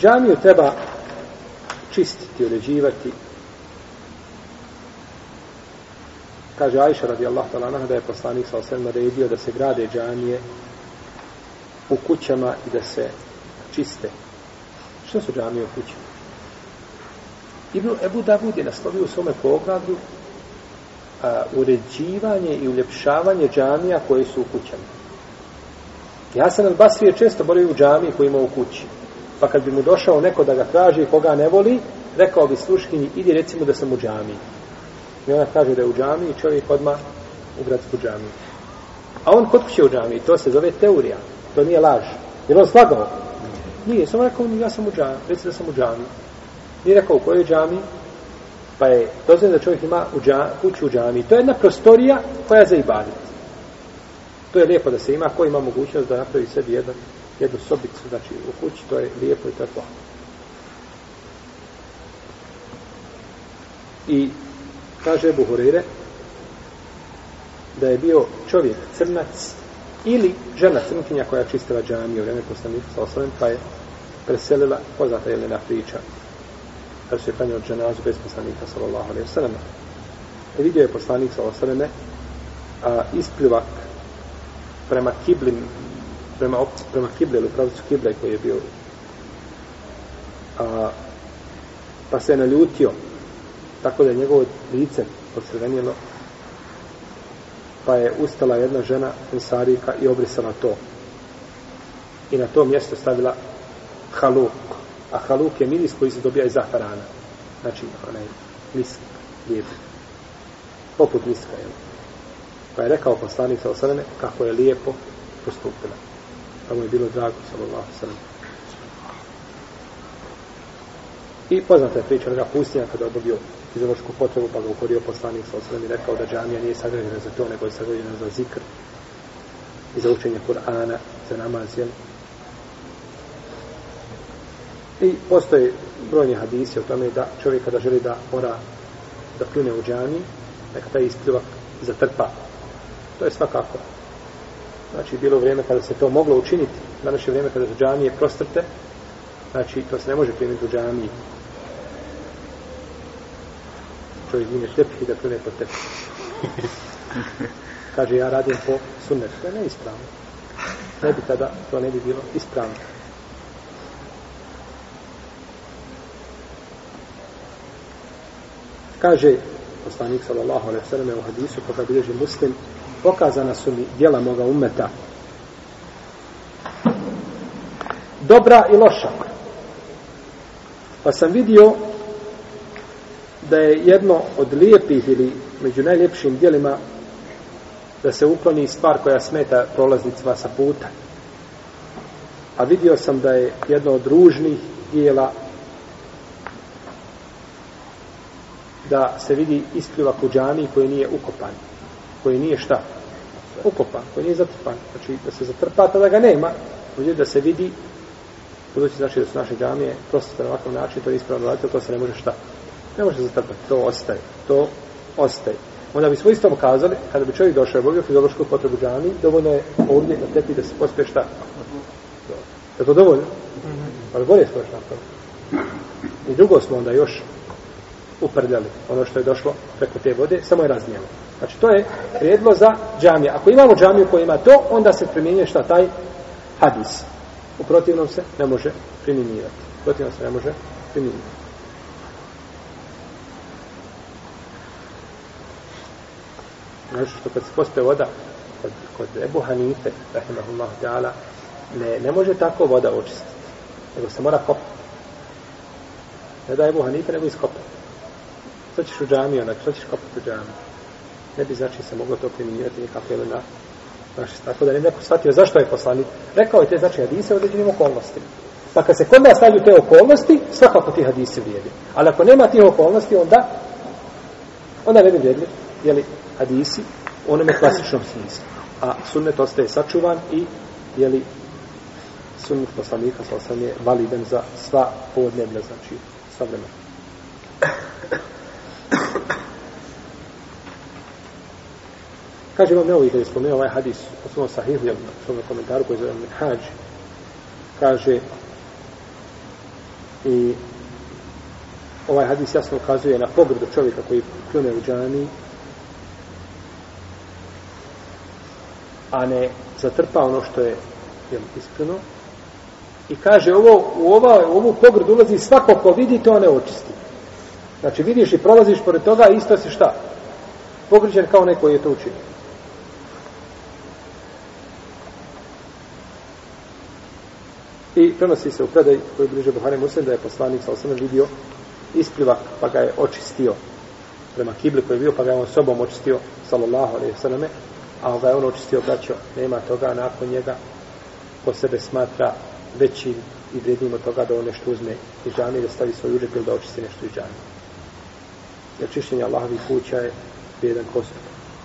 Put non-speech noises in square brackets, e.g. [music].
Džamiju treba čistiti, uređivati. Kaže Ajša radijallahu ta'ala anha da je poslanik sa osem naredio da se grade džamije u kućama i da se čiste. Što su džamije u kućama? Ibn Ebu Davud je naslovio u svome poglavlju a, uređivanje i uljepšavanje džamija koje su u kućama. Ja sam al Basrije često borio u džamiji koji ima u kući. Pa kad bi mu došao neko da ga traži koga ne voli, rekao bi sluškinji, idi recimo da sam u džamiji. I ona kaže da je u džamiji, čovjek odma u gradsku džamiju. A on kod kuće u džamiji, to se zove teorija, to nije laž. Jer on slagao? Nije, samo rekao, ja sam u džamiji, reci da sam u džamiji. Nije rekao u kojoj džamiji, pa je dozvoljeno da čovjek ima u dža, kuću u džamiji. To je jedna prostorija koja je za ibadet. To je lijepo da se ima, ko ima mogućnost da napravi sebi jedan, jednu sobicu, znači u kući, to je lijepo i to je. I kaže Ebu Hureyre da je bio čovjek crnac ili žena crnkinja koja je čistila džamiju u vreme poslanika sa osnovim, pa je preselila, poznata je Lena priča, kad se je klanjao dženazu bez poslanika sallallahu alaihi sallam. I e, vidio je poslanik sallallahu alaihi sallam a, isplivak prema kiblim prema, prema kible ili pravcu kible koji je bio. A, pa se je naljutio tako da je njegovo lice posredenjeno pa je ustala jedna žena Ensarika i obrisala to. I na to mjesto stavila haluk. A haluk je miris koji se dobija iz zafarana. Znači onaj misk lijep. Poput miska jel? pa je rekao poslanik sa osadene kako je lijepo postupila pa mu je bilo drago sallallahu sallam i poznata je priča onoga pustinja kada je obavio fiziološku potrebu pa ga ukorio poslanik sa osvrame i rekao da džamija nije sagrađena za to nego je sagrađena za zikr i za učenje Kur'ana za namaz jel? i postoje brojni hadisi o tome da čovjek kada želi da mora da pljune u džami neka taj ispljuvak zatrpa to je svakako znači bilo vrijeme kada se to moglo učiniti danas je vrijeme kada su džamije prostrte znači to se ne može primiti u džamiji. Čovjek ime tepih i da pljune po tepih [laughs] kaže ja radim po sunnetu. To je neispravno. Ne bi tada to ne bi bilo ispravno. Kaže poslanik sallallahu alejhi ve sellem u hadisu koga bilježi muslim pokazana su mi djela moga umeta. Dobra i loša. Pa sam vidio da je jedno od lijepih ili među najljepšim djelima da se ukloni stvar koja smeta prolaznicima sa puta. A vidio sam da je jedno od ružnih dijela da se vidi isplivak u džami koji nije ukopan. Koji nije šta? Ukopan, koji nije zatrpan. Znači da se zatrpa, tada ga nema. Uđe da se vidi, budući znači da su naše džamije prosto na ovakav način, to je ispravno raditi, to se ne može šta? Ne može zatrpati, to ostaje. To ostaje. Onda bi smo isto kazali, kada bi čovjek došao i obavio fiziološku potrebu džami, dovoljno je ovdje na tepi da se pospije šta? Je to dovoljno? Ali bolje smo još napravili. I drugo smo onda još uprljali ono što je došlo preko te vode, samo je raznijelo. Znači, to je prijedlo za džamije. Ako imamo džamiju koja ima to, onda se primjenjuje šta taj hadis. U protivnom se ne može primjenjivati. U protivnom se ne može primjenjivati. Znači, što kad se pospe voda, kod, kod Ebu Hanife, rahimahullah ta'ala, ne, ne može tako voda očistiti. Nego se mora kopati. Ne da Ebu Hanife, nego iskopati što ćeš u džamiju, onak, što ćeš kopati u džamiju? Ne bi znači se moglo to primjenjivati nikako ili na naši Tako da ne neko shvatio zašto je poslanik. Rekao je te znači hadise u određenim okolnostima. Pa kad se kod nas nađu te okolnosti, svakako ti hadise vrijedi. Ali ako nema tih okolnosti, onda onda ne bi vrijedili jeli, hadisi u onome klasičnom smislu. A sunnet ostaje sačuvan i jeli, sunnet poslanika sa osam je validan za sva podneblja, znači sva vremena. Kaže vam neovi kada je spomenuo ovaj hadis u svom sahihu, u svom komentaru koji je zove Minhaj, kaže I ovaj hadis jasno ukazuje na pogrdu čovjeka koji pljune u džani, a ne zatrpa ono što je jel, iskreno I kaže, ovo, u, ova, u ovu pogrdu ulazi svako ko vidi, to ne očisti. Znači, vidiš i prolaziš pored toga, isto si šta? Pogriđen kao neko je to učinio. I prenosi se u predaj koji bliže Buhari Muslim da je poslanik sa osam vidio isplivak pa ga je očistio. Prema kibli koji je bio pa ga je on sobom očistio sallallahu alaihi sallame a ga je on očistio braćo nema toga nakon njega ko sebe smatra većim i vrednim od toga da on nešto uzme iz džami da stavi svoj uđep ili da očisti nešto iz džami jer čišćenje Allahovih kuća je jedan postupak